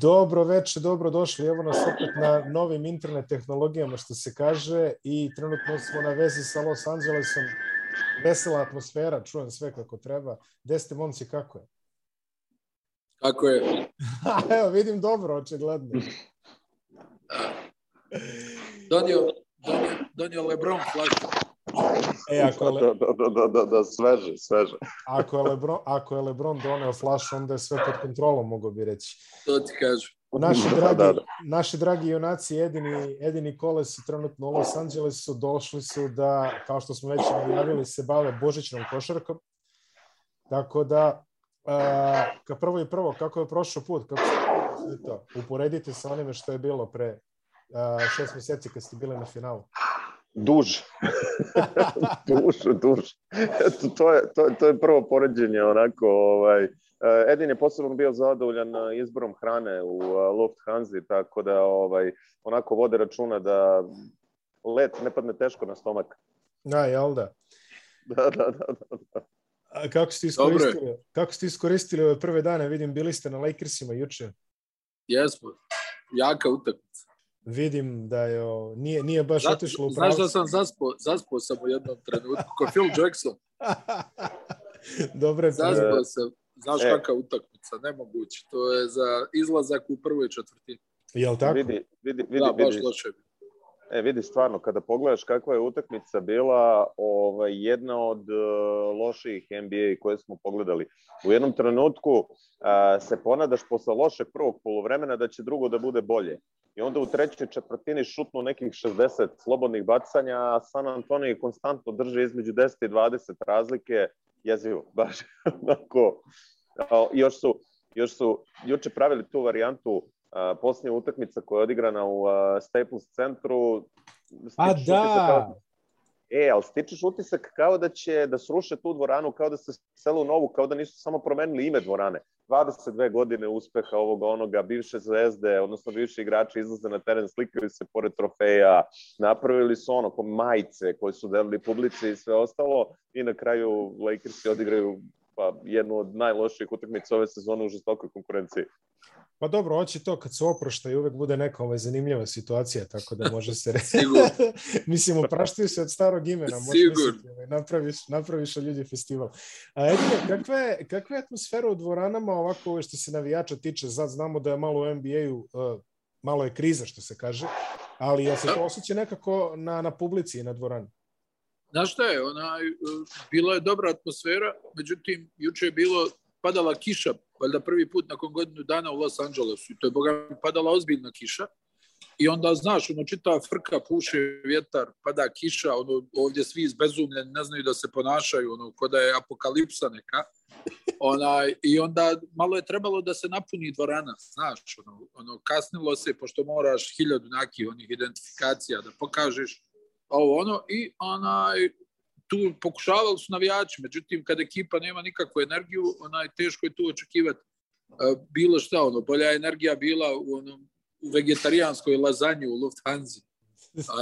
Dobro večer, dobro došli. Evo nas opet na novim internet tehnologijama, što se kaže, i trenutno smo na vezi sa Los Angelesom. Vesela atmosfera, čujem sve kako treba. Gde ste, momci, kako je? Kako je? Evo, vidim dobro, očigledno. donio, donio, donio Lebron flašu. E, ako je, Le... Da, da, da, da, da, sveže, sveže. ako je Lebron, ako je Lebron doneo flaš, onda je sve pod kontrolom, mogo bi reći. To ti kažem. Naši Da, dragi, da, da. naši dragi junaci Edini, Edini Kole su trenutno u Los Angelesu, došli su da, kao što smo već najavili, se bave božićnom košarkom. Tako da, a, ka prvo i prvo, kako je prošao put, kako ste sve to, uporedite sa onime što je bilo pre a, šest meseci kad ste bili na finalu. Duž. duž, duž. Eto, to, je, to, to je prvo poređenje, onako, ovaj, eh, Edin je posebno bio zadovoljan eh, izborom hrane u eh, Lufthansa, tako da ovaj, onako vode računa da let ne padne teško na stomak. Da, jel da? Da, da, da. da. A kako ste iskoristili, kako ste iskoristili ove prve dane? Vidim, bili ste na Lakersima juče. Jesmo. Jaka utakmica. Vidim da je, o, nije, nije baš Zna- otišlo u Znaš pravu. da sam zaspao, zaspao sam u jednom trenutku, ko Phil Jackson. Dobre, Zaspao sam. Znaš E. kakva utakmica, nemoguće. To je za izlazak u prvoj četvrtini. jel tako? Vidi, vidi, vidi, Da, baš vidi, loše. E, vidi, stvarno, kada pogledaš kakva je utakmica bila ovaj, jedna od uh, loših NBA koje smo pogledali. U jednom trenutku uh, se ponadaš posle lošeg prvog polovremena da će drugo da bude bolje. I onda u trećoj četvrtini šutnu nekih 60 slobodnih bacanja, a San Antonio konstantno drže između 10 i 20 razlike. Jezivo, baš onako. Još su, još su juče pravili tu varijantu posljednja utakmica koja je odigrana u Staples centru. A utisak kao- da, E, ali stičeš utisak kao da će da sruše tu dvoranu, kao da se selu novu, kao da nisu samo promenili ime dvorane. 22 godine uspeha ovoga onoga, bivše zvezde, odnosno bivši igrači izlaze na teren, slikaju se pored trofeja, napravili su ono ko majice koje su delili publici i sve ostalo i na kraju Lakersi odigraju pa, jednu od najlošijih utakmica ove sezone u žestokoj konkurenciji. Pa dobro, hoće to kad se oprošta i uvek bude neka ovaj, zanimljiva situacija, tako da može se reći. Mislim, opraštaju se od starog imena, Sigurno. misliti, ovaj, napraviš, napraviš od ljudi festival. A Edine, kakva je, kakva je atmosfera u dvoranama ovako ovaj, što se navijača tiče? Sad znamo da je malo u NBA-u, uh, malo je kriza što se kaže, ali jel se to osjeća nekako na, na publici i na dvorani? Znaš šta je, onaj, uh, bila je dobra atmosfera, međutim, juče je bilo, padala kiša, valjda prvi put nakon godinu dana u Los Angelesu, to je boga padala ozbiljna kiša, i onda, znaš, ono, čita frka, puše vjetar, pada kiša, ono, ovdje svi izbezumljeni, ne znaju da se ponašaju, ono, ko da je apokalipsa neka, onaj, i onda malo je trebalo da se napuni dvorana, znaš, ono, ono, kasnilo se, pošto moraš hiljadu nekih onih identifikacija da pokažeš, ovo ono, i onaj, tu pokušavali su navijači, međutim, kad ekipa nema nikakvu energiju, onaj, teško je tu očekivati bilo šta, ono, bolja energija bila u, onom, u vegetarijanskoj lazanji u Lufthansa,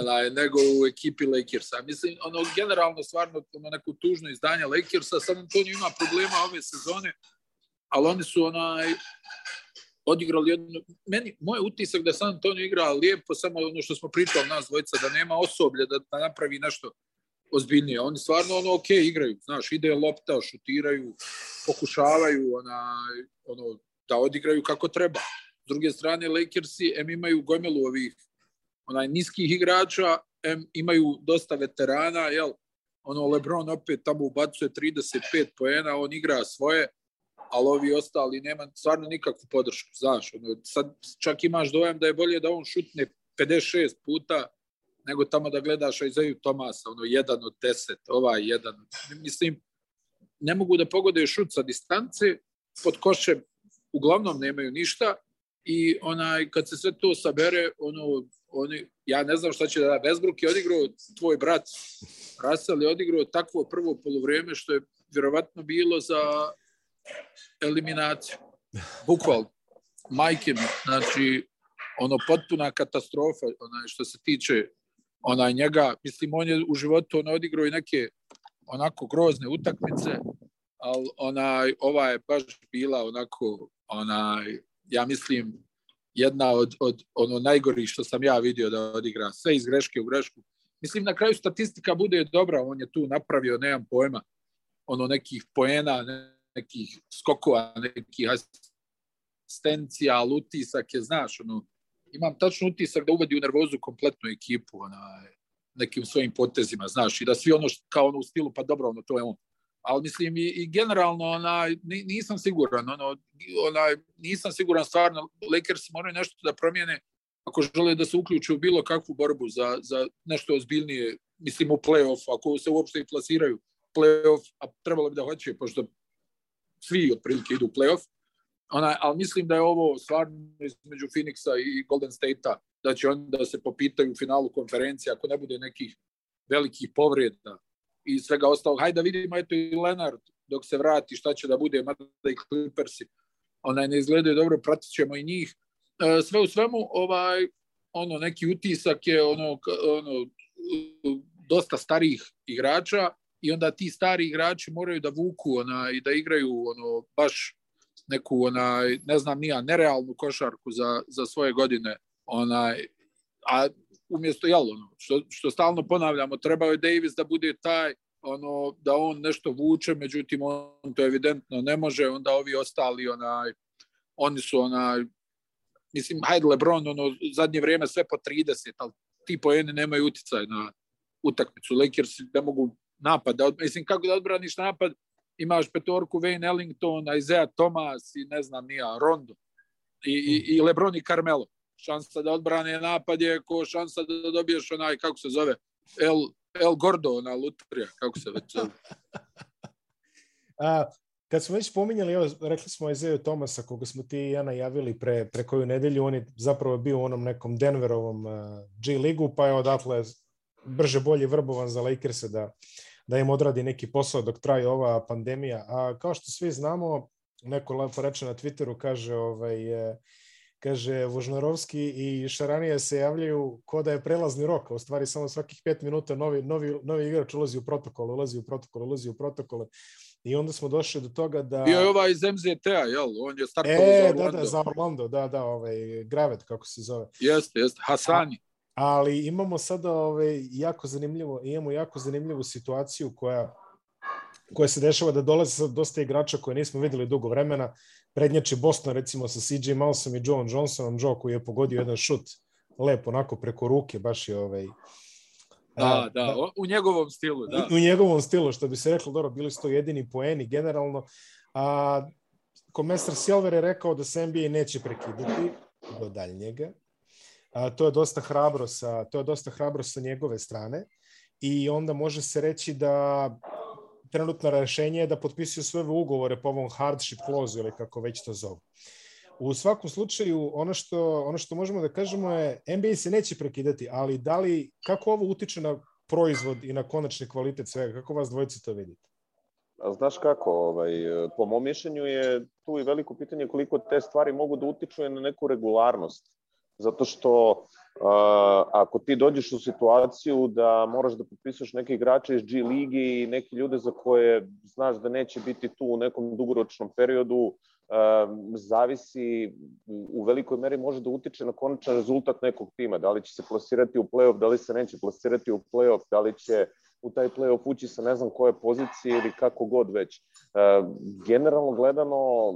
onaj, nego u ekipi Lakersa. Mislim, ono, generalno, stvarno, ono, neko tužno izdanje Lakersa, San Antonio ima problema ove sezone, ali oni su, onaj, odigrali jednu, meni, moj utisak da San Antonio igra lijepo, samo ono što smo pričali nas dvojica, da nema osoblja da, da napravi nešto ozbiljnije. Oni stvarno ono ok igraju, znaš, ide lopta, šutiraju, pokušavaju onaj, ono, da odigraju kako treba. S druge strane, Lakersi em imaju gomilu ovih onaj niskih igrača, em imaju dosta veterana, jel? Ono, Lebron opet tamo ubacuje 35 poena, on igra svoje, ali ovi ostali nema stvarno nikakvu podršku, znaš, ono, sad čak imaš dojam da je bolje da on šutne 56 puta nego tamo da gledaš Isaiah Tomasa, ono, jedan od deset, ovaj jedan. Mislim, ne mogu da pogode šut sa distance, pod košem uglavnom nemaju ništa i onaj, kad se sve to sabere, ono, oni, ja ne znam šta će da Westbrook je odigrao, tvoj brat Russell je odigrao takvo prvo polovreme što je vjerovatno bilo za eliminaciju. Bukvalno. Majke mi. Znači, ono, potpuna katastrofa, onaj, što se tiče onaj njega, mislim, on je u životu on odigrao i neke onako grozne utakmice, ali onaj, ova je baš bila onako, onaj, ja mislim, jedna od, od ono najgorih što sam ja vidio da odigra. Sve iz greške u grešku. Mislim, na kraju statistika bude dobra, on je tu napravio, nemam pojma, ono nekih poena, nekih skokova, nekih asistencija, ali utisak je, znaš, ono, imam tačno utisak da uvedi u nervozu kompletnu ekipu, ona, nekim svojim potezima, znaš, i da svi ono kao ono u stilu, pa dobro, ono, to je on. Ali mislim, i, i generalno, ona, nisam siguran, ono, ona, nisam siguran stvarno, Lakers moraju nešto da promijene ako žele da se uključe u bilo kakvu borbu za, za nešto ozbiljnije, mislim u play-off, ako se uopšte i plasiraju play-off, a trebalo bi da hoće, pošto svi otprilike idu u play-off, ona, ali mislim da je ovo stvarno između Phoenixa i Golden State-a, da će onda da se popitaju u finalu konferencije, ako ne bude nekih velikih povreda i svega ostalog. Hajde da vidimo, eto i Leonard, dok se vrati, šta će da bude, mada i Clippersi, onaj ne izgledaju dobro, pratit ćemo i njih. E, sve u svemu, ovaj, ono, neki utisak je ono, ono, dosta starih igrača i onda ti stari igrači moraju da vuku ona, i da igraju ono, baš neku onaj, ne znam nija, nerealnu košarku za, za svoje godine. Onaj, a umjesto, jel, ono, što, što stalno ponavljamo, trebao je Davis da bude taj, ono, da on nešto vuče, međutim, on to evidentno ne može, onda ovi ostali, onaj, oni su, onaj, mislim, hajde Lebron, ono, zadnje vrijeme sve po 30, ali ti poeni nemaju uticaj na utakmicu. Lakers ne mogu napad, da, mislim, kako da odbraniš napad, imaš petorku Wayne Ellington, Isaiah Thomas i ne znam, nija, Rondo i, i, i Lebron i Carmelo. Šansa da odbrane napad je ko šansa da dobiješ onaj, kako se zove, El, El Gordo, ona lutrija, kako se već zove. A, kad smo već pominjali, evo, rekli smo Isaiah Thomasa, koga smo ti i ja najavili pre, pre koju nedelju, on je zapravo bio u onom nekom Denverovom uh, G ligu, pa je odatle brže bolje vrbovan za Lakers da da im odradi neki posao dok traje ova pandemija. A kao što svi znamo, neko lepo reče na Twitteru, kaže, ovaj, kaže Vožnarovski i Šaranija se javljaju ko da je prelazni rok, a u stvari samo svakih pet minuta novi, novi, novi igrač ulazi u protokol, ulazi u protokol, ulazi u protokole. I onda smo došli do toga da... Bio je ovaj iz MZT-a, jel? On je startovao e, za Orlando. Da, da, za Orlando, da, da, ovaj, Gravet, kako se zove. Jeste, jeste, Hasani ali imamo sada ovaj, jako zanimljivo, imamo jako zanimljivu situaciju koja koja se dešava da dolaze sad dosta igrača koje nismo videli dugo vremena. Prednjači Boston recimo sa CJ Mousom i Joe Johnsonom, Joe koji je pogodio jedan šut lepo onako preko ruke, baš je ovaj Da, da, da, u njegovom stilu, da. U, u njegovom stilu, što bi se reklo, dobro, bili su to jedini poeni generalno. A, komesar Silver je rekao da se NBA neće prekidati do daljnjega, A, to je dosta hrabro sa to je dosta hrabro sa njegove strane i onda može se reći da trenutno rešenje je da potpisuju sve ugovore po ovom hardship clause ili kako već to zovu. U svakom slučaju, ono što, ono što možemo da kažemo je NBA se neće prekidati, ali da li, kako ovo utiče na proizvod i na konačni kvalitet svega? Kako vas dvojice to vidite? A znaš kako, ovaj, po mom mišljenju je tu i veliko pitanje koliko te stvari mogu da utiču na neku regularnost zato što uh, ako ti dođeš u situaciju da moraš da potpisuješ neke igrače iz G ligi i neke ljude za koje znaš da neće biti tu u nekom dugoročnom periodu, uh, zavisi u velikoj meri može da utiče na konačan rezultat nekog tima, da li će se plasirati u play-off, da li se neće plasirati u play-off, da li će u taj play-off ući sa ne znam koje pozicije ili kako god već. E, generalno gledano,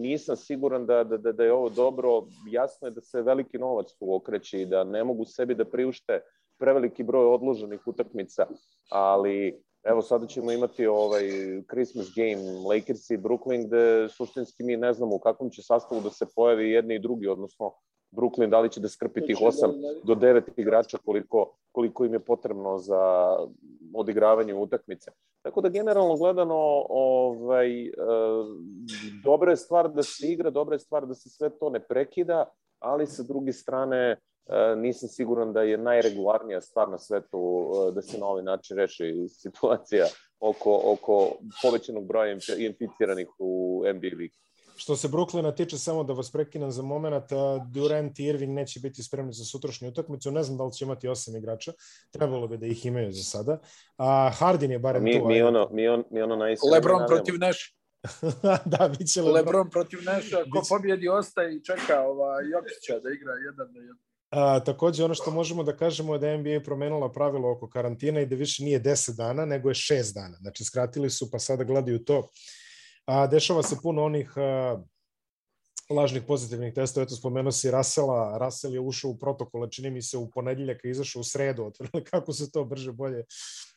nisam siguran da, da, da, da je ovo dobro. Jasno je da se veliki novac tu okreće i da ne mogu sebi da priušte preveliki broj odloženih utakmica, ali evo sada ćemo imati ovaj Christmas game Lakers i Brooklyn gde suštinski mi ne znamo u kakvom će sastavu da se pojavi jedni i drugi, odnosno Brooklyn da li će da skrpi tih 8 do 9 igrača koliko, koliko im je potrebno za odigravanje utakmice. Tako da generalno gledano ovaj, e, dobra je stvar da se igra, dobra je stvar da se sve to ne prekida, ali sa druge strane e, nisam siguran da je najregularnija stvar na svetu e, da se na ovaj način reši situacija oko, oko povećanog broja inficiranih u NBA ligi. Što se Brooklyna tiče, samo da vas prekinem za moment, Durant i Irving neće biti spremni za sutrašnju utakmicu. Ne znam da li će imati osam igrača. Trebalo bi da ih imaju za sada. A Hardin je barem mi, tu. Mi ono, mi, on, mi ono najiskreno Lebron protiv naš. da, bit će Lebron. Lebron protiv Neša, ko pobjedi ostaje i čeka ova Jokića da igra jedan na jedan. A, takođe, ono što možemo da kažemo je da NBA promenila pravilo oko karantina i da više nije 10 dana, nego je 6 dana. Znači, skratili su, pa sada gledaju to. A, dešava se puno onih a, lažnih pozitivnih testova. Eto, spomenuo si Rasela. Rasel je ušao u protokole, čini mi se, u ponedeljak i izašao u sredu. Otvrli kako se to brže bolje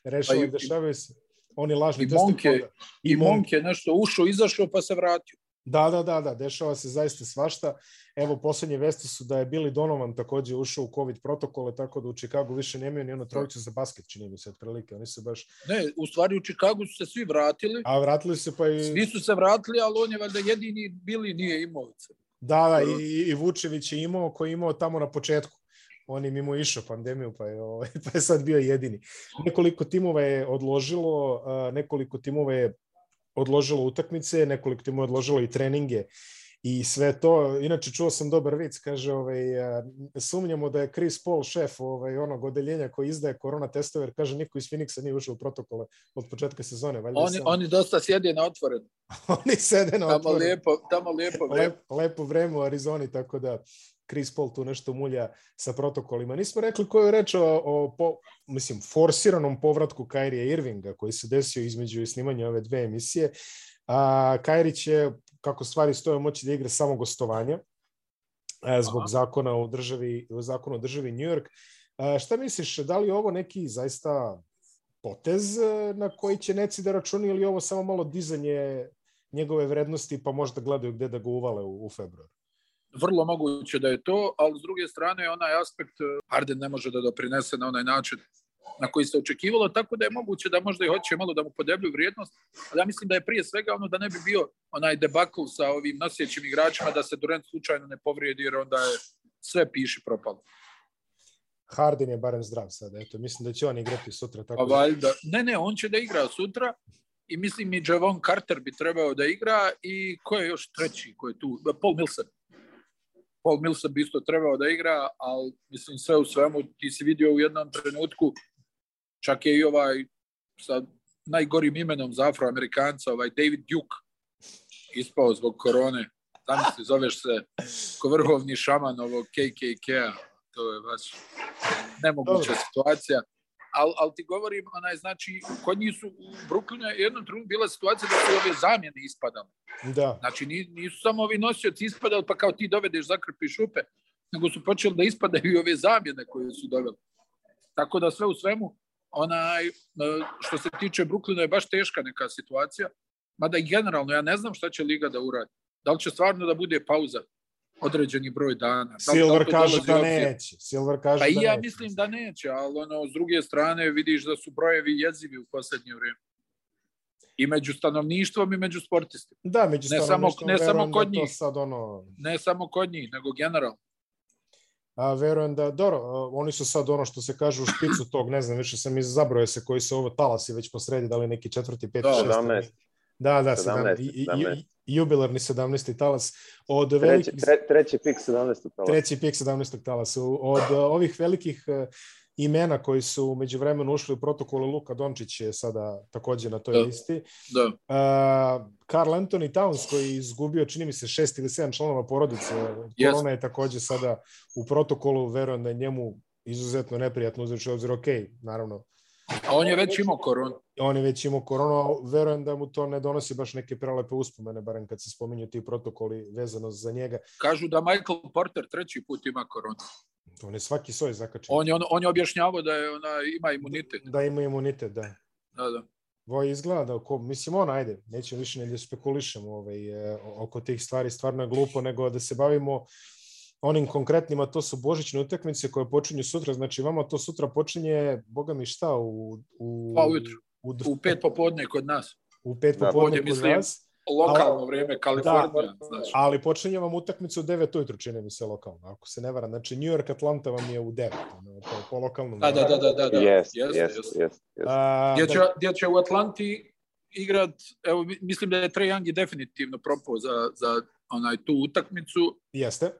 rešava pa i dešavaju se. Oni lažni I testovi. I, i Monk je nešto ušao, izašao, pa se vratio. Da, da, da, da, dešava se zaista svašta. Evo, poslednje vesti su da je Billy Donovan takođe ušao u COVID protokole, tako da u Čikagu više nemaju ni ono trojicu za basket, čini mi se, otprilike. Oni se baš... Ne, u stvari u Čikagu su se svi vratili. A vratili se pa i... Svi su se vratili, ali on je valjda jedini Billy nije imao. Da, da, i, i Vučević je imao, koji je imao tamo na početku. On je mimo išao pandemiju, pa je, ovaj, pa je sad bio jedini. Nekoliko timova je odložilo, nekoliko timova je odložilo utakmice, nekoliko timova je odložilo i treninge i sve to. Inače, čuo sam dobar vic, kaže, ovaj, sumnjamo da je Chris Paul šef ovaj, onog odeljenja koji izdaje korona testove, jer kaže, niko iz Phoenixa nije ušao u protokole od početka sezone. Valjda oni, sam... oni dosta sjede na otvoren. oni sede na tamo Lijepo, tamo lijepo vreme. Lep, lepo vreme u Arizoni, tako da Chris Paul tu nešto mulja sa protokolima. Nismo rekli koju reč o, o po, mislim, forsiranom povratku Kairija Irvinga koji se desio između snimanja ove dve emisije. A, Kairi će, kako stvari stoje, moći da igra samo gostovanja a, zbog Aha. zakona o državi, zakona o državi New York. A, šta misliš, da li ovo neki zaista potez e, na koji će neci da računi ili ovo samo malo dizanje njegove vrednosti pa možda gledaju gde da ga uvale u, u februar? Vrlo moguće da je to, ali s druge strane onaj aspekt Harden ne može da doprinese na onaj način na koji se očekivalo, tako da je moguće da možda i hoće malo da mu podeblju vrijednost, ali ja mislim da je prije svega ono da ne bi bio onaj debakl sa ovim nosjećim igračima da se Durant slučajno ne povrijedi jer onda je sve piši propalo. Harden je barem zdrav sad, eto, mislim da će on igrati sutra. Tako pa valjda, ne, ne, on će da igra sutra i mislim i Javon Carter bi trebao da igra i ko je još treći ko je tu, Paul Milson. Paul Millsap isto trebao da igra, ali mislim sve u svemu ti si vidio u jednom trenutku čak je i ovaj sa najgorim imenom za afroamerikanca, ovaj David Duke ispao zbog korone. Zamisli, zoveš se ko vrhovni šaman ovog KKK-a. To je baš nemoguća situacija ali al ti govorim, onaj, znači, kod njih su u Brooklynu jednom trenutku bila situacija da su ove zamjene ispadale. Da. Znači, nisu samo ovi nosioci ispadali, pa kao ti dovedeš, zakrpiš šupe, nego su počeli da ispadaju i ove zamjene koje su doveli. Tako da sve u svemu, onaj, što se tiče Brooklyna je baš teška neka situacija, mada generalno ja ne znam šta će Liga da uradi. Da li će stvarno da bude pauza? Određeni broj dana. Da, Silver da kaže da neće. Silver kaže pa i ja neće. mislim da neće, ali ono, s druge strane vidiš da su brojevi jezivi u poslednje vreme. I među stanovništvom i među sportistima. Da, među ne samo, ne samo da kod njih. Sad ono... Ne samo kod njih, nego generalno. A, verujem da, dobro, oni su sad ono što se kaže u špicu tog, ne znam, više sam iz zabroje se koji su ovo talasi već posredi, da li neki četvrti, peti, da, šesti. Da, da, 17, 17. I, i, jubilarni 17. talas od treći, velikih... Tre, treći pik 17. talas. Treći pik 17. talas. Od uh, ovih velikih uh, imena koji su među vremenu ušli u protokolu Luka Dončić je sada takođe na toj da. listi. Da. Uh, Carl Anthony Towns koji je izgubio, čini mi se, šest ili sedam članova porodice. Yes. Korona je takođe sada u protokolu, verujem da je njemu izuzetno neprijatno uzreći obzir, ok, naravno, A on je već imao koronu. On je već imao koronu, verujem da mu to ne donosi baš neke prelepe uspomene, barem kad se spominju ti protokoli vezano za njega. Kažu da Michael Porter treći put ima koronu. On je svaki svoj zakačen. On je, on, on je objašnjavao da je ona, ima imunitet. Da, da ima imunitet, da. Da, da. Voj izgleda da, ko, mislim, on, ajde, nećemo više ne da spekulišemo ovaj, e, oko tih stvari, stvarno je glupo, nego da se bavimo onim konkretnima, to su božićne utakmice koje počinju sutra, znači vama to sutra počinje, boga mi šta, u... u pa ujutru, u, u pet popodne kod nas. U pet da, popodne kod mislim, nas. Lokalno ali, vreme, Kalifornija. Da, znači. Ali počinje vam utakmicu u 9 ujutru, čini mi se lokalno, ako se ne varam. Znači, New York Atlanta vam je u 9, ono, po, po lokalnom. Da, da, da, da, da. da. Yes, yes, yes, yes, yes. Gdje, će, gdje će u Atlanti igrat, evo, mislim da je Trae Young definitivno propao za, za onaj tu utakmicu. Jeste.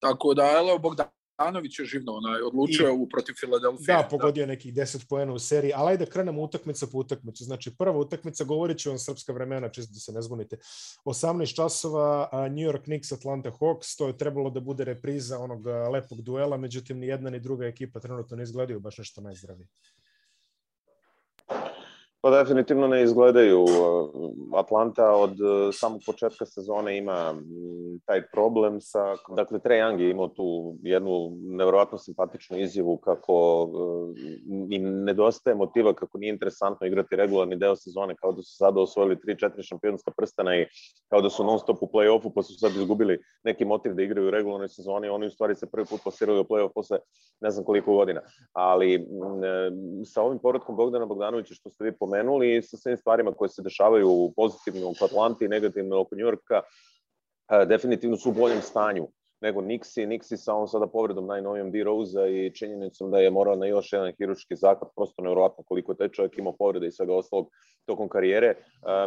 Tako da, evo, Bogdanović je živno onaj, odlučio I, u protiv Filadelfije. Da, pogodio da. nekih 10 poena u seriji, ali ajde krenemo utakmica po utakmicu. Znači, prva utakmica, govorit ću vam srpska vremena, čisto da se ne zbunite. 18 časova, New York Knicks, Atlanta Hawks, to je trebalo da bude repriza onog lepog duela, međutim, ni jedna ni druga ekipa trenutno ne izgledaju baš nešto najzdravije. Pa definitivno ne izgledaju. Atlanta od e, samog početka sezone ima taj problem sa, dakle Trae Young je imao tu jednu nevjerovatno simpatičnu izjavu kako e, im nedostaje motiva, kako nije interesantno igrati regularni deo sezone, kao da su sada osvojili 3-4 šampionska prstana i kao da su non stop u play-offu, pa su sad izgubili neki motiv da igraju u regularnoj sezoni, oni u stvari se prvi put plasirali u play-off posle ne znam koliko godina. Ali e, sa ovim porodkom Bogdana Bogdanovića što ste vi pomenuli i sa svim stvarima koje se dešavaju pozitivno u Atlanti i negativno oko Njurka, definitivno su u boljem stanju nego Nixi. Nixi sa ovom sada povredom najnovijom D. Rose-a i činjenicom da je morao na još jedan hiruški zakrat, prosto nevjerojatno koliko taj čovjek imao povrede i svega ostalog tokom karijere.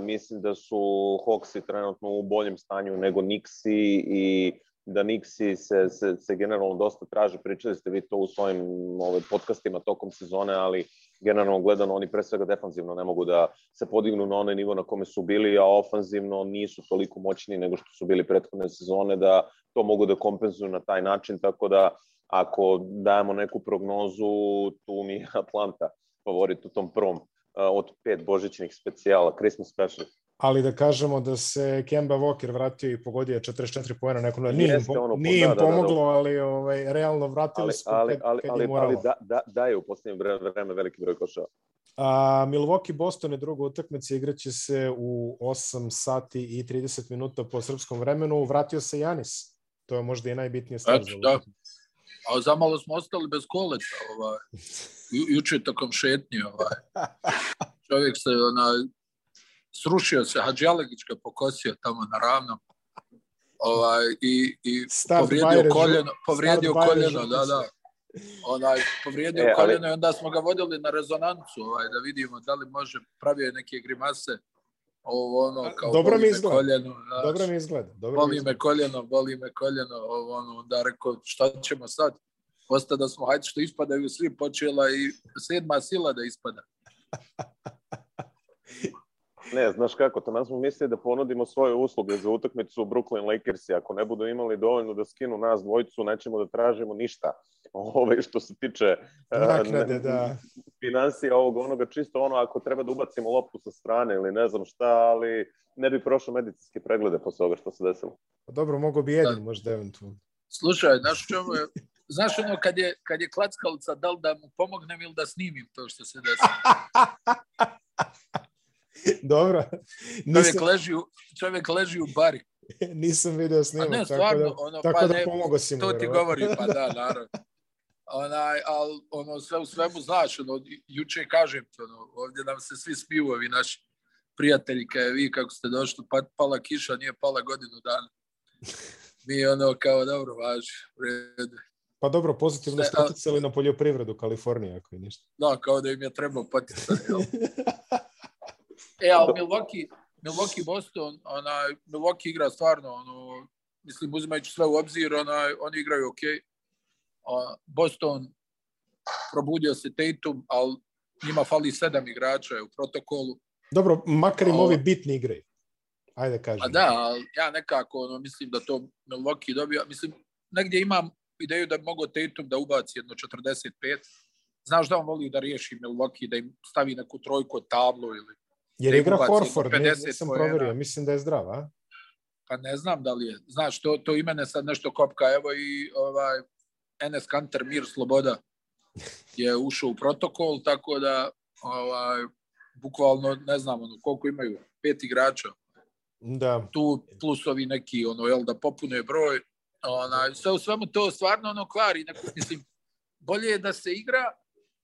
Mislim da su Hawksi trenutno u boljem stanju nego Nixi i da Nixi se, se, se generalno dosta traže. Pričali ste vi to u svojim ovaj, podcastima tokom sezone, ali generalno gledano oni pre svega defanzivno ne mogu da se podignu na onaj nivo na kome su bili, a ofanzivno nisu toliko moćni nego što su bili prethodne sezone da to mogu da kompenzuju na taj način, tako da ako dajemo neku prognozu, tu mi je Atlanta favorit u tom prvom od pet božićnih specijala, Christmas special ali da kažemo da se Kemba Walker vratio i pogodio 44 poena nekom nije, im, ono, nije im da, pomoglo, da, da, ali ovaj realno vratili ali, su ali, kad, kad ali, ali da, da, da je u poslednje vreme, vreme veliki broj košava. A, Milwaukee Boston je druga utakmica, igraće se u 8 sati i 30 minuta po srpskom vremenu. Vratio se Janis. To je možda i najbitnija stvar za da. A zamalo smo ostali bez koleta, ovaj. Ju, juče tokom šetnje, ovaj. Čovjek se ona, srušio se, Hadži Alegić ga pokosio tamo na ravnom ovaj, i, i povrijedio koljeno, povrijedio koljeno, da, da. Onaj, povrijedio e, koljeno i onda smo ga vodili na rezonancu ovaj, da vidimo da li može, pravio neke grimase ovo ono kao dobro mi izgleda. Koljeno, da, dobro mi izgleda. Dobro boli me koljeno, boli me koljeno, ovo ono, da rekao šta ćemo sad? Osta da smo, hajde što ispadaju svi, počela i sedma sila da ispada. Ne, znaš kako, to nas smo mislili da ponudimo svoje usluge za utakmicu u Brooklyn Lakersi. Ako ne budu imali dovoljno da skinu nas dvojicu, nećemo da tražimo ništa. Ove, što se tiče Naknade, da. financija ovog onoga, čisto ono ako treba da ubacimo loptu sa strane ili ne znam šta, ali ne bi prošao medicinske preglede posle ovoga što se desilo. Pa dobro, mogo bi jedan da. možda eventualno. Slušaj, znaš čemu je, znaš ono kad je, kad je klackalica, da li da mu pomognem ili da snimim to što se desilo? Dobro. Nisam... Čovjek, leži u, čovjek leži u bari. Nisam video snimak, ne, stvarno, tako da, ono, tako pa da ne, pomogo si mu. To ti govori, pa da, naravno. Onaj, al, ono, sve u svemu znaš, ono, juče kažem ti, ono, ovdje nam se svi smiju, ovi naši prijatelji, kaj vi kako ste došli, pa, pala kiša, nije pala godinu dana. Mi ono, kao, dobro, važi, red. Pa dobro, pozitivno ste uticali na poljoprivredu Kalifornije, ako je ništa. Da, kao da im je trebao poticati? E, ali Milwaukee, Milwaukee Boston, onaj, Milwaukee igra stvarno, ono, mislim, uzimajući sve u obzir, onaj, oni igraju ok. A, Boston probudio se Tatum, ali njima fali sedam igrača u protokolu. Dobro, makar im ovi bitni igraju. Ajde kažem. A da, ali ja nekako ono, mislim da to Milwaukee dobija. Mislim, negdje imam ideju da bi mogao Tatum da ubaci jedno 45. Znaš da on voli da riješi Milwaukee, da im stavi neku trojku od tablu ili Jer igra Horford, nisam proverio, mislim da je zdrav, a? Pa ne znam da li je. Znaš, to, to i mene sad nešto kopka. Evo i ovaj, Enes Kanter, Mir Sloboda je ušao u protokol, tako da ovaj, bukvalno, ne znam, ono, koliko imaju, pet igrača. Da. Tu plus ovi neki, ono, jel, da popune broj. Ona, sve u svemu to stvarno ono kvari. Neko, mislim, bolje je da se igra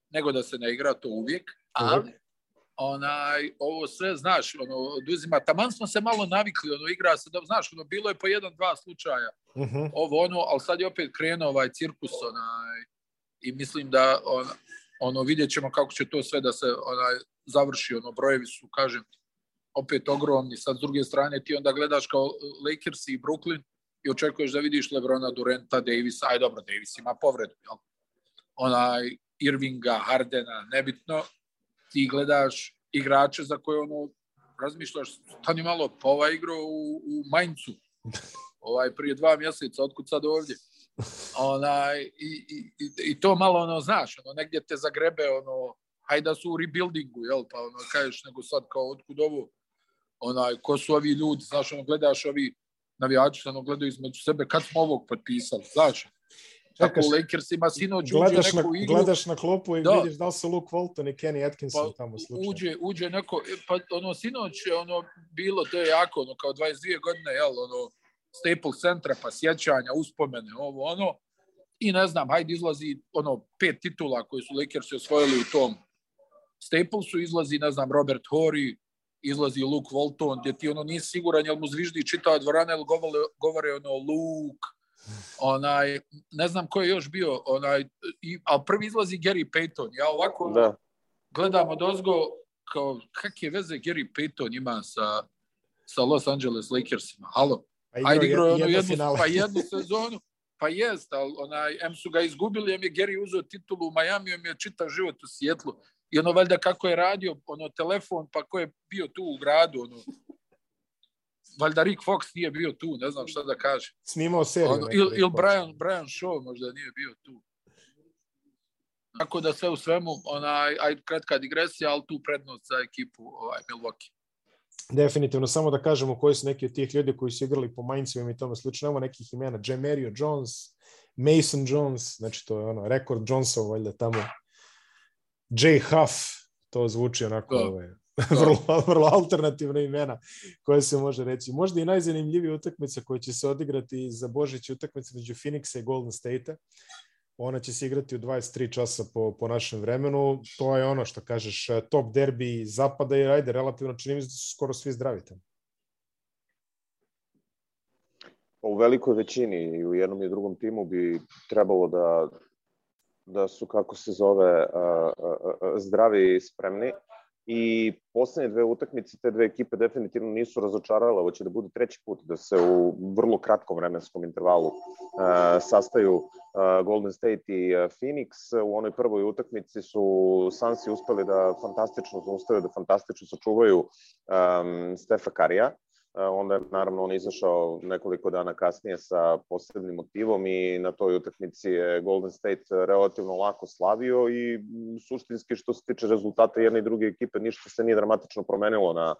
nego da se ne igra, to uvijek, ali onaj, ovo sve, znaš, ono, oduzima, taman smo se malo navikli, ono, igra se, da, znaš, ono, bilo je po jedan, dva slučaja, uh mhm. -huh. ovo, ono, ali sad je opet krenuo ovaj cirkus, onaj, i mislim da, on, ono, vidjet ćemo kako će to sve da se, onaj, završi, ono, brojevi su, kažem, opet ogromni, sad s druge strane ti onda gledaš kao Lakers i Brooklyn, i očekuješ da vidiš Lebrona, Durenta, Davisa, aj dobro, Davis ima povredu, jel? onaj Irvinga, Hardena, nebitno, ti gledaš igrače za koje ono razmišljaš, stani malo, pa ovaj igrao u, u Maincu, ovaj prije dva mjeseca, otkud sad ovdje? Onaj, i, i, i, to malo, ono, znaš, ono, negdje te zagrebe, ono, hajde da su u rebuildingu, jel, pa ono, kažeš, nego sad kao, otkud ovo, onaj, ko su ovi ljudi, znaš, ono, gledaš ovi navijači, ono, gledaju između sebe, kad smo ovog potpisali, znaš, Tako u Lakersima sinoć gledaš uđe neku na, igru. Gledaš na klopu i da. vidiš da li su Luke Walton i Kenny Atkinson pa, tamo slučajno. Uđe, uđe neko, e, pa ono sinoć je ono bilo, to je jako, ono kao 22 godine, jel, ono Staples centra, pa sjećanja, uspomene, ovo, ono, i ne znam, hajde izlazi ono pet titula koje su Lakersi osvojili u tom Staplesu, izlazi, ne znam, Robert Horry, izlazi Luke Walton, gdje ti ono nisi siguran, jel mu zviždi čitao dvorana, jel govore, govore ono Luke, onaj, ne znam ko je još bio, onaj, i, ali prvi izlazi Gary Payton. Ja ovako da. gledam od ozgo, kao, kakve veze Gary Payton ima sa, sa Los Angeles Lakersima? Halo? Pa Ajde, igrao je ono jednu, pa jednu sezonu, pa jest, ali onaj, M su ga izgubili, M je Gary uzeo titulu u Miami, M je čitav život u Sjetlu. I ono, valjda, kako je radio, ono, telefon, pa ko je bio tu u gradu, ono, valjda Rick Fox nije bio tu, ne znam šta da kaže. Snimao seriju. Ono, ili il Brian, Brian Shaw možda nije bio tu. Tako da sve u svemu, onaj, aj kratka digresija, ali tu prednost za ekipu ovaj, Milwaukee. Definitivno, samo da kažemo koji su neki od tih ljudi koji su igrali po Mainzovima i tome slično. Nema nekih imena. Jamario Jones, Mason Jones, znači to je ono, rekord Jonesov, valjda tamo. Jay Huff, to zvuči onako, da. ovaj, vrlo, vrlo alternativna imena koje se može reći. Možda i najzanimljivija utakmica koja će se odigrati za Božić utakmica među Phoenixa i Golden State-a. Ona će se igrati u 23 časa po, po našem vremenu. To je ono što kažeš, top derbi zapada i ajde, relativno čini mi da su skoro svi zdravi tamo. U velikoj većini i u jednom i drugom timu bi trebalo da da su, kako se zove, zdravi i spremni i poslednje dve utakmice te dve ekipe definitivno nisu razočarale, ovo će da bude treći put da se u vrlo kratkom vremenskom intervalu uh, sastaju uh, Golden State i uh, Phoenix. U onoj prvoj utakmici su Sansi uspeli da fantastično zaustave, da fantastično sačuvaju um, Stefa Karija onda je naravno on izašao nekoliko dana kasnije sa posebnim motivom i na toj utakmici je Golden State relativno lako slavio i suštinski što se tiče rezultata jedne i druge ekipe ništa se nije dramatično promenilo na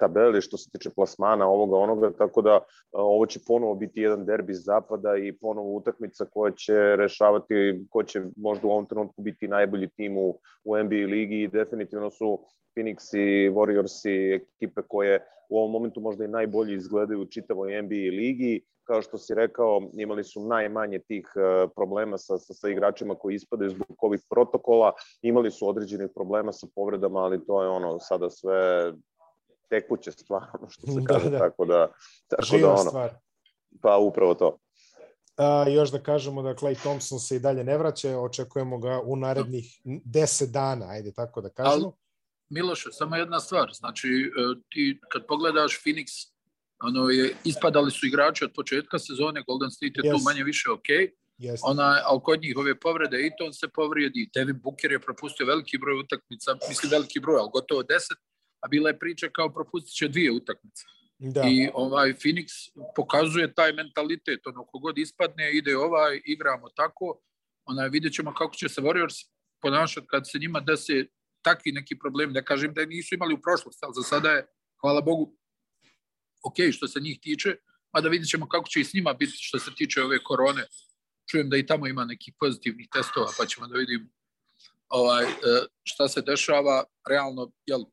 tabeli što se tiče plasmana ovoga onoga, tako da ovo će ponovo biti jedan derbi zapada i ponovo utakmica koja će rešavati ko će možda u ovom trenutku biti najbolji tim u, u NBA ligi i definitivno su Phoenix i Warriors i ekipe koje u ovom momentu možda i najbolje izgledaju u čitavoj NBA ligi. Kao što si rekao, imali su najmanje tih problema sa, sa, sa igračima koji ispadaju zbog COVID protokola. Imali su određenih problema sa povredama, ali to je ono sada sve tekuće stvar, ono što se da, kaže, da. tako da, tako Živa da ono, stvar. pa upravo to. A, još da kažemo da Clay Thompson se i dalje ne vraća, očekujemo ga u narednih 10 dana, ajde tako da kažemo. Al, Miloše, samo jedna stvar, znači e, ti kad pogledaš Phoenix, ono je, ispadali su igrači od početka sezone, Golden State je yes. tu manje više ok, yes. ona, ali kod njih ove povrede, i to on se povrijedi, Devin Booker je propustio veliki broj utakmica, mislim veliki broj, ali gotovo 10, a bila je priča kao propustit će dvije utakmice. Da. I ovaj Phoenix pokazuje taj mentalitet, ono kogod ispadne, ide ovaj, igramo tako, onaj, vidjet ćemo kako će se Warriors ponašati kad se njima desi takvi neki problemi, ne kažem da nisu imali u prošlosti, ali za sada je, hvala Bogu, ok što se njih tiče, a da vidjet ćemo kako će i s njima biti što se tiče ove korone. Čujem da i tamo ima nekih pozitivnih testova, pa ćemo da vidimo ovaj, e, šta se dešava. Realno, jel,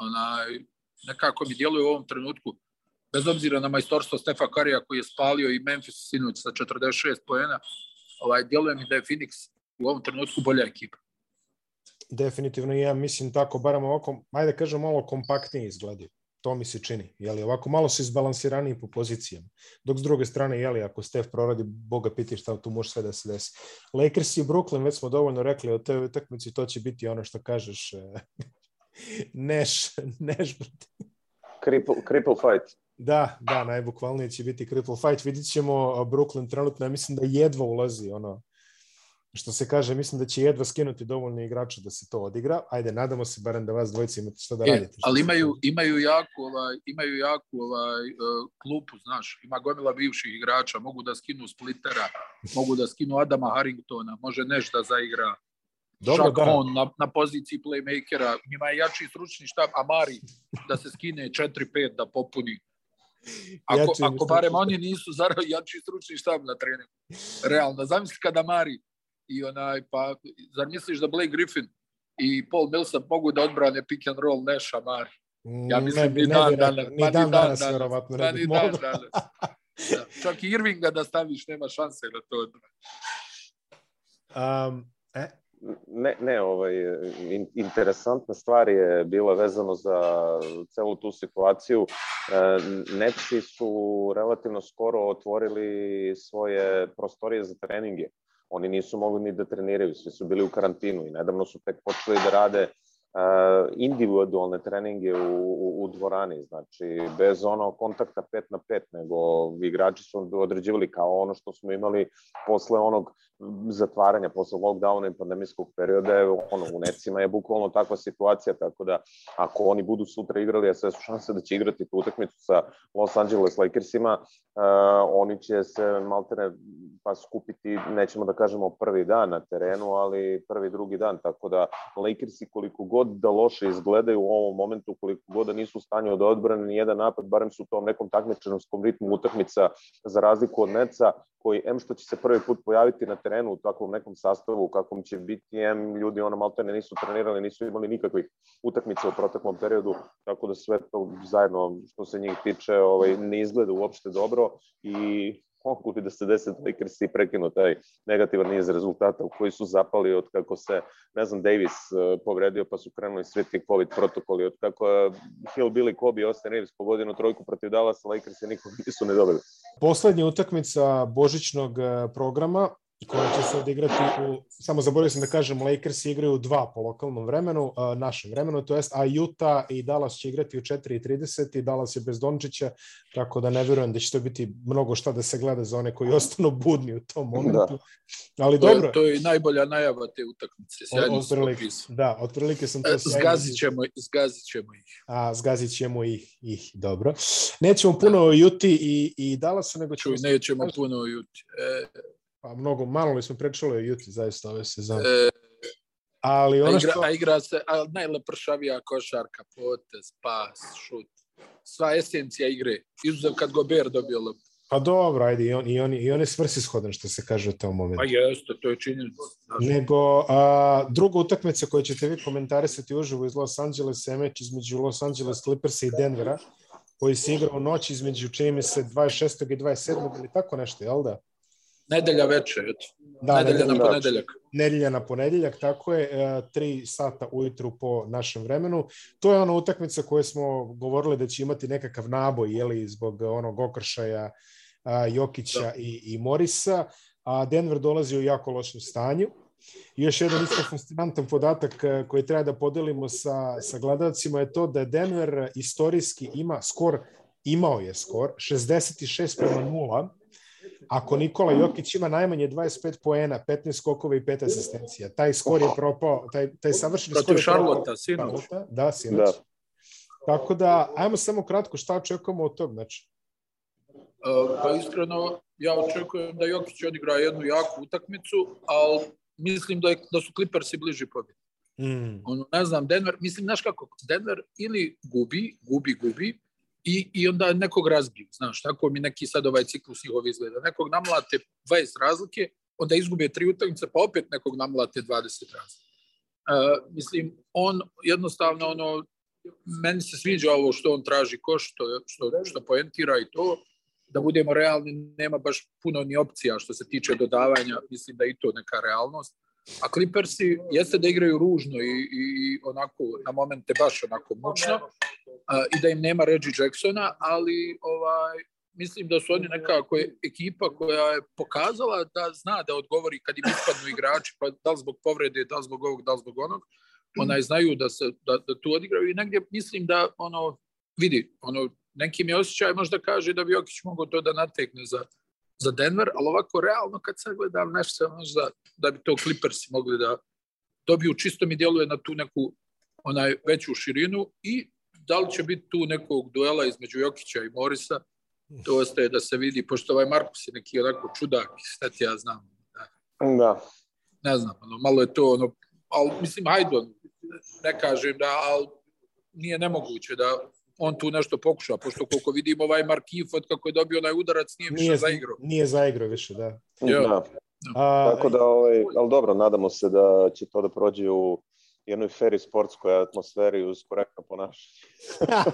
onaj, nekako mi djeluje u ovom trenutku, bez obzira na majstorstvo Stefa Karija koji je spalio i Memphis sinuć sa 46 poena, ovaj, djeluje mi da je Phoenix u ovom trenutku bolja ekipa. Definitivno ja mislim tako, barem ovako, ajde kažem, malo kompaktnije izgledaju. To mi se čini. Jeli, ovako malo su izbalansiraniji po pozicijama. Dok s druge strane, jeli, ako Steph proradi, Boga piti šta tu može sve da se desi. Lakers i Brooklyn, već smo dovoljno rekli o toj utakmici, to će biti ono što kažeš, neš, neš. Cripple, cripple fight. Da, da, najbukvalnije će biti cripple fight. Vidit ćemo Brooklyn trenutno, ja mislim da jedva ulazi ono, što se kaže, mislim da će jedva skinuti dovoljno igrača da se to odigra. Ajde, nadamo se barem da vas dvojice imate što da e, radite. ali imaju, imaju jaku, ovaj, imaju jaku ovaj, uh, klupu, znaš, ima gomila bivših igrača, mogu da skinu Splittera, mogu da skinu Adama Harringtona, može nešto da zaigra Dobro, da. on na, na poziciji playmakera, ima je jači stručni štab, a Mari da se skine 4-5 da popuni. Ako, jači ako barem oni nisu zarao jači stručni štab na treningu. Realno, zamisli kada Mari i onaj, pa, zar misliš da Blake Griffin i Paul Millsap mogu da odbrane pick and roll Neša Mari? Ja mislim ne, ni, dan, danas, ni dan, dan danas, verovatno ne bi danas. Da. Čak i Irvinga da staviš, nema šanse da to odbrane. Um, e, ne, ne, ovaj, interesantna stvar je bila vezano za celu tu situaciju. E, Netsi su relativno skoro otvorili svoje prostorije za treninge. Oni nisu mogli ni da treniraju, svi su bili u karantinu i nedavno su tek počeli da rade uh, individualne treninge u, u, u dvorani, znači bez ono kontakta 5 na 5, nego igrači su određivali kao ono što smo imali posle onog zatvaranja, posle lockdowna i pandemijskog perioda, ono, u necima je bukvalno takva situacija, tako da ako oni budu sutra igrali, a sve su šanse da će igrati tu utakmicu sa Los Angeles Lakersima, uh, oni će se maltene pa skupiti, nećemo da kažemo prvi dan na terenu, ali prvi, drugi dan, tako da Lakersi koliko god da loše izgledaju u ovom momentu, koliko god da nisu u stanju da odbrane ni jedan napad, barem su u tom nekom takmičarskom ritmu utakmica za razliku od Neca, koji em što će se prvi put pojaviti na terenu u takvom nekom sastavu u kakvom će biti, em ljudi ono maltene nisu trenirali, nisu imali nikakvih utakmica u proteklom periodu, tako da sve to zajedno što se njih tiče ovaj, ne izgleda uopšte dobro i mogu da se desi Lakers i prekinu taj negativan niz rezultata u koji su zapali od kako se, ne znam, Davis uh, povredio pa su krenuli svi ti COVID protokoli, od kako uh, Hill, Billy, Kobe Austin Reeves pogodinu trojku protiv Dallasa, Lakers i nikog nisu ne dobili. Poslednja utakmica božićnog uh, programa koja će se odigrati u, samo zaboravio sam da kažem, Lakers igraju dva po lokalnom vremenu, a, našem vremenu, to jest, a Utah i Dallas će igrati u 4.30 i Dallas je bez Dončića, tako da ne verujem da će to biti mnogo šta da se gleda za one koji ostanu budni u tom momentu. Da. Ali to dobro. Je, to je najbolja najava te utakmice. Otprilike, da, otprilike sam to e, zgazit ćemo, zgazit ćemo ih. A, zgazit ćemo ih, ih dobro. Nećemo puno da. o Juti i, i Dallasu, nego ćemo... Čuj, nećemo puno o Juti. E, Pa mnogo, malo li smo pričali o Juti zaista ove sezone. E, Ali ono a igra, što... A igra se, a najlepršavija košarka, potez, pas, šut. Sva esencija igre. Izuzev kad Gober dobio loptu. Pa dobro, ajde, i on, i on, i on je svrsishodan, što se kaže u tom momentu. Pa jeste, to je činjenica. Nego, a, druga utakmica koju ćete vi komentarisati uživo iz Los Angelesa je meč između Los Angeles Clippersa i Denvera, koji se igra u noć između, čini mi se, 26. i 27. ili tako nešto, jel da? Nedelja veče, eto. Da, nedelja, nedelja na ponedeljak. Nedelja na ponedeljak, tako je, e, tri sata ujutru po našem vremenu. To je ona utakmica koju smo govorili da će imati nekakav naboj, jeli, zbog onog okršaja Jokića da. i, i Morisa, a Denver dolazi u jako lošem stanju. I još jedan isto fascinantan podatak e, koji treba da podelimo sa, sa gledalcima je to da Denver istorijski ima skor, imao je skor, 66 prema 0, ako Nikola Jokić ima najmanje 25 poena, 15 skokova i 5 asistencija, taj skor je propao, taj, taj savršeni skor je Šarlota, sinoć. Da, sinoć. Da. Tako da, ajmo samo kratko, šta očekujemo od tog znači? Pa iskreno, ja očekujem da Jokić odigra jednu jaku utakmicu, ali mislim da, je, da su Clippersi bliži pobjedi. Mm. Ono, ne znam, Denver, mislim, znaš kako, Denver ili gubi, gubi, gubi, i, i onda nekog razbiju, znaš, tako mi neki sad ovaj ciklus njihov izgleda. Nekog namlate 20 razlike, onda izgube tri utakmice, pa opet nekog namlate 20 razlike. Uh, mislim, on jednostavno, ono, meni se sviđa ovo što on traži koš, što, što, što poentira i to, da budemo realni, nema baš puno ni opcija što se tiče dodavanja, mislim da i to neka realnost. A Clippersi jeste da igraju ružno i, i onako na momente baš onako mučno a, i da im nema Reggie Jacksona, ali ovaj mislim da su oni nekako ekipa koja je pokazala da zna da odgovori kad im ispadnu igrači, pa da li zbog povrede, da li zbog ovog, da li zbog onog, onaj znaju da se da, da tu odigraju i negdje mislim da ono vidi, ono neki mi osjećaj možda kaže da bi Jokić mogao to da natekne za, za Denver, ali ovako realno kad sad gledam nešto se možda da bi to Clippersi mogli da dobiju, čisto mi djeluje na tu neku onaj veću širinu i da li će biti tu nekog duela između Jokića i Morisa, to ostaje da se vidi, pošto ovaj Markus je neki onako čudak, šta ti ja znam. Da. Da. Ne znam, ono, malo je to, ono, ali mislim, hajde, ne kažem da, ali nije nemoguće da on tu nešto pokuša, pošto koliko vidim ovaj Markif od kako je dobio onaj udarac nije više Nije, zaigrao. nije zaigrao više, da. Ja. Da. A, Tako da, ovaj, ali dobro, nadamo se da će to da prođe u jednoj feri sportskoj atmosferi uz korektno ponašanje.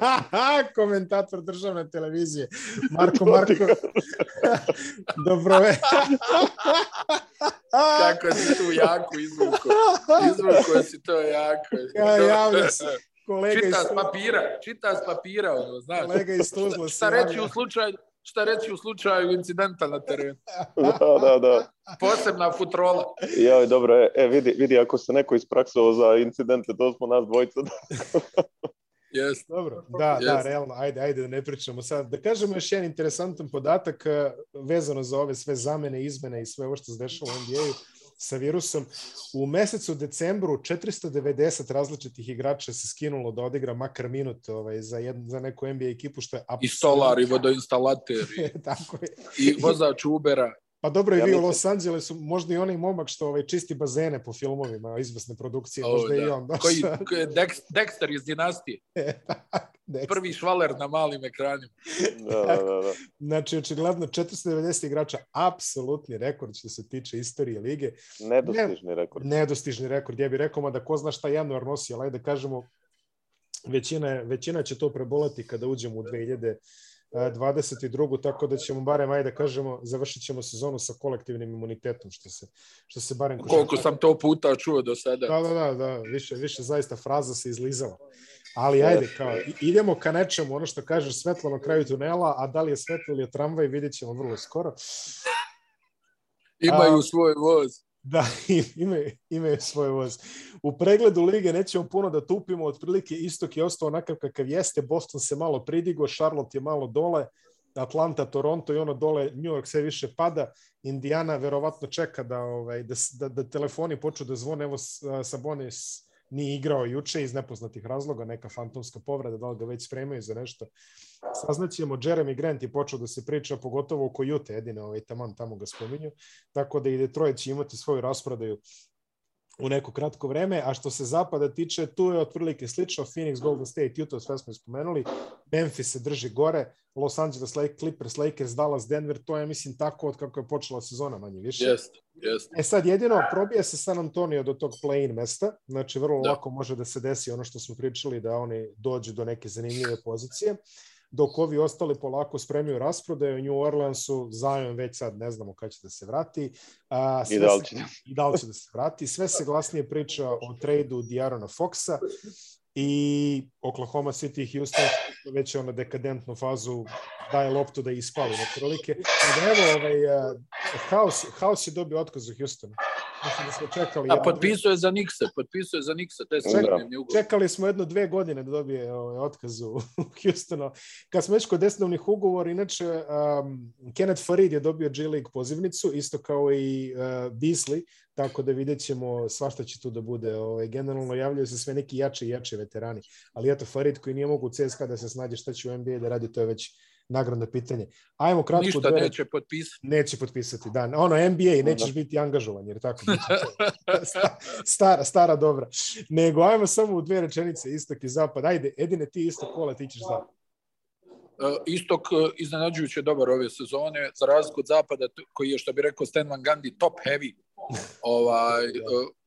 komentator državne televizije. Marko Marko. Dobro ve. Kako si tu jako izvuko. Izvuko si to jako. Ja, javlja se. Kolega iz, Čita s papira, čita s papira, ono, znaš. kolega iz Tuzla Šta reći u slučaju, šta reći u slučaju incidenta na terenu. da, da, da. Posebna futrola. Joj, dobro, e, e, vidi, vidi, ako se neko ispraksovao za incidente, to smo nas dvojica. Yes. Dobro, da, da, Jeste. realno, ajde, ajde da ne pričamo sad. Da kažemo još jedan interesantan podatak eh, vezano za ove sve zamene, izmene i sve ovo što se dešava u NBA-u sa virusom. U mesecu decembru 490 različitih igrača se skinulo da odigra makar minut ovaj, za, jednu, za neku NBA ekipu, što je I apsolutno- i vodoinstalater, i, Tako je. i vozač Ubera. Pa dobro, i Ja vi u Los Angelesu, možda i onaj momak što ovaj, čisti bazene po filmovima, izvesne produkcije, O, možda i da. on. Koji, koji Dexter iz dinastije. Dexter. Prvi švaler na malim ekranima. da, da, da, da. Znači, očigledno 490 igrača, apsolutni rekord što se tiče istorije lige. Nedostižni rekord. Nedostižni rekord, ja bih rekao, mada ko zna šta januar nosi, ali da kažemo, većina, većina će to prebolati kada uđemo u 2022. Tako da ćemo barem, ajde da kažemo, završit ćemo sezonu sa kolektivnim imunitetom, što se, što se barem... Koliko sam to puta čuo do sada. Da, da, da, da, više, više zaista fraza se izlizala. Ali ajde, kao, idemo ka nečemu, ono što kažeš, svetlo na kraju tunela, a da li je svetlo ili je tramvaj, vidjet ćemo vrlo skoro. Imaju A- svoj voz. Da, imaju, imaju svoj voz. U pregledu lige nećemo puno da tupimo, otprilike istok je ostao onakav kakav jeste, Boston se malo pridigo, Charlotte je malo dole, Atlanta, Toronto i ono dole, New York sve više pada, Indiana verovatno čeka da, ovaj, da, da, da telefoni počnu da zvone, evo Sabonis nije igrao juče iz nepoznatih razloga, neka fantomska povreda, da li ga već spremaju za nešto. Saznaćemo, Jeremy Grant je počeo da se priča, pogotovo oko Jute, jedine ovaj, taman tamo ga spominju, tako da i Detroit će imati svoju rasprodaju u neko kratko vreme, a što se zapada tiče, tu je otprilike slično, Phoenix, Golden State, Utah, sve smo spomenuli, Memphis se drži gore, Los Angeles Lake, Clippers, Lakers, Dallas, Denver, to je mislim tako od kako je počela sezona manje više. Jest, jest. E sad jedino probija se San Antonio do tog play-in mesta, znači vrlo Da. lako može da se desi ono što smo pričali da oni dođu do neke zanimljive pozicije, dok ovi ostali polako spremaju rasprodaju, u New Orleansu Zion već sad ne znamo kada će da se vrati. A, I sve da li se- će? i da li će da se vrati. Sve se glasnije priča o tradu Diarona Foxa i Oklahoma City i Houston već je ono dekadentnu fazu daje loptu da ispali na prilike. Da evo, ovaj, uh, House, House je dobio otkaz u Houstonu. Mislim da smo čekali. A potpisuje za Nikse, potpisuje za Nikse, to je srednjevni ugovor. Čekali smo jedno dve godine da dobije ovaj, otkaz u Houstonu. Kad smo već kod desnovnih ugovora, inače um, Kenneth Farid je dobio G League pozivnicu, isto kao i uh, Beasley, tako da vidjet ćemo svašta će tu da bude. Ovaj, generalno javljaju se sve neki jači i jači veterani, ali eto Farid koji nije mogu u CSKA da se snađe šta će u NBA da radi, to je već nagradno pitanje. Ajmo kratko Ništa dve- neće potpisati. Neće potpisati, da. Ono, NBA, nećeš biti angažovan, jer tako stara, stara dobra. Nego, ajmo samo u dve rečenice, istok i zapad. Ajde, Edine, ti isto kola, ti ćeš zapad. Uh, Istok uh, iznenađujuće dobar ove sezone, za razliku od zapada, koji je, što bi rekao Stan Van Gundy, top heavy. ovaj, uh, u-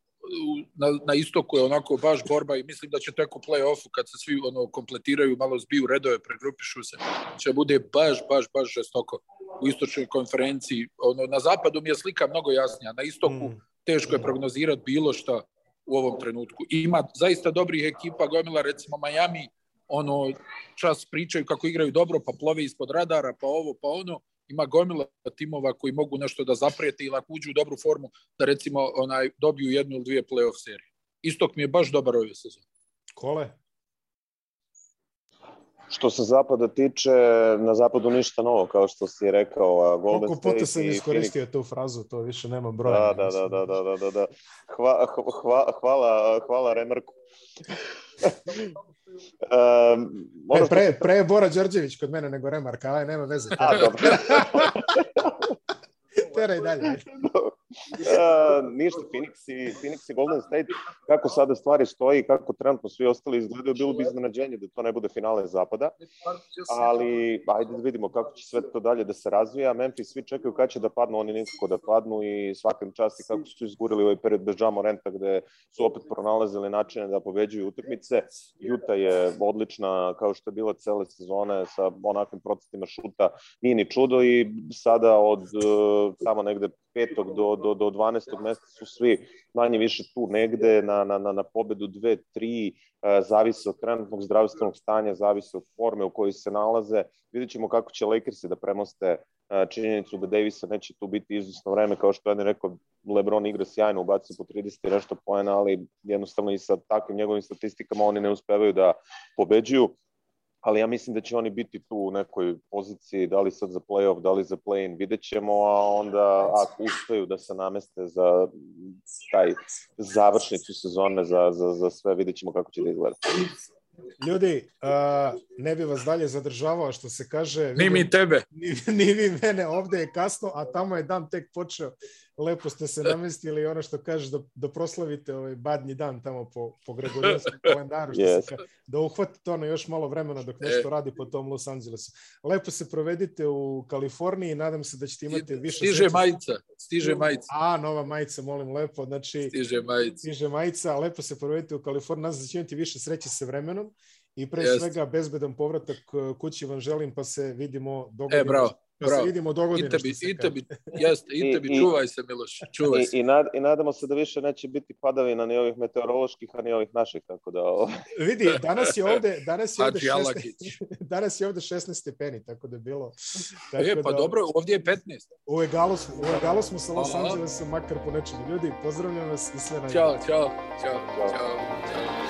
na, na istoku je onako baš borba i mislim da će tek u play-offu kad se svi ono kompletiraju, malo zbiju redove, pregrupišu se, će bude baš, baš, baš žestoko u istočnoj konferenciji. Ono, na zapadu mi je slika mnogo jasnija, na istoku Mm. teško je prognozirati bilo šta u ovom trenutku. Ima zaista dobrih ekipa, gomila recimo Miami, ono čas pričaju kako igraju dobro, pa plove ispod radara, pa ovo, pa ono. Ima gomila timova koji mogu nešto da zaprijete ili ako uđu u dobru formu, da recimo onaj dobiju jednu ili dvije playoff serije. Istok mi je baš dobar ove sezone. Kole? Što se zapada tiče, na zapadu ništa novo, kao što si rekao. a Golden Koliko puta State sam iskoristio tu frazu, to više nema broja. Da, da, da, da, da, da, da. Hva, hva, hvala, hvala Remarku. um, E, pre, pre je Bora Đorđević kod mene nego Remarka, aj, nema veze. A, dobro. Teraj dalje. Uh, ništa, Phoenix i, Phoenix i Golden State, kako sada stvari stoji, kako trenutno svi ostali izgledaju, bilo bi iznenađenje da to ne bude finale zapada, ali ajde da vidimo kako će sve to dalje da se razvija. Memphis svi čekaju kada će da padnu, oni nikako da padnu i svakim časti kako su izgurili ovaj period bez Jamo Renta gde su opet pronalazili načine da pobeđuju utakmice. Juta je odlična kao što je bila cele sezone sa onakvim procentima šuta, nije ni čudo i sada od uh, tamo negde petog do, do, do 12. mesta su svi manje više tu negde na, na, na, na pobedu 2, 3, e, zavise od trenutnog zdravstvenog stanja, zavise od forme u kojoj se nalaze. Vidjet ćemo kako će Lakersi da premoste e, činjenicu da Davisa neće tu biti izvesno vreme, kao što je rekao, Lebron igra sjajno, ubacio po 30 i nešto poena, ali jednostavno i sa takvim njegovim statistikama oni ne uspevaju da pobeđuju ali ja mislim da će oni biti tu u nekoj poziciji, da li sad za playoff, da li za play-in, vidjet ćemo, a onda ako uspeju da se nameste za taj završnicu sezone, za, za, za sve, vidjet ćemo kako će da izgleda. Ljudi, uh, ne bi vas dalje zadržavao, što se kaže... Ni mi tebe. Ni, ni vi mene, ovde je kasno, a tamo je dan tek počeo. Lepo ste se namestili ono što kažeš da, da proslavite ovaj badnji dan tamo po, po Gregorijanskom kalendaru, što yes. se kaže, da uhvatite ono još malo vremena dok nešto e. radi po tom Los Angelesu. Lepo se provedite u Kaliforniji, nadam se da ćete imati više... Stiže majica, stiže majica. A, nova majica, molim lepo. Znači, stiže majica. Stiže majica, lepo se provedite u Kaliforniji, nadam se da ćete imati više sreće sa vremenom i pre Jest. svega bezbedan povratak kući vam želim, pa se vidimo dogodimo. E, bravo. Bravo. se vidimo dogodine. I tebi, i tebi, jeste, i tebi, čuvaj se Miloš, čuvaj se. I, i, nad, I nadamo se da više neće biti padavina ni ovih meteoroloških, a ni ovih naših, tako da... Ovo... Vidi, danas je ovde, danas je ovde, 16, danas je ovde 16 stepeni, tako da je bilo... Tako e, pa da, dobro, ovdje je 15. U egalu, smo, u egalu smo sa Los Angelesom, makar po nečemu. Ljudi, pozdravljam vas i sve najbolje. Ćao, čao, čao, čao. čao.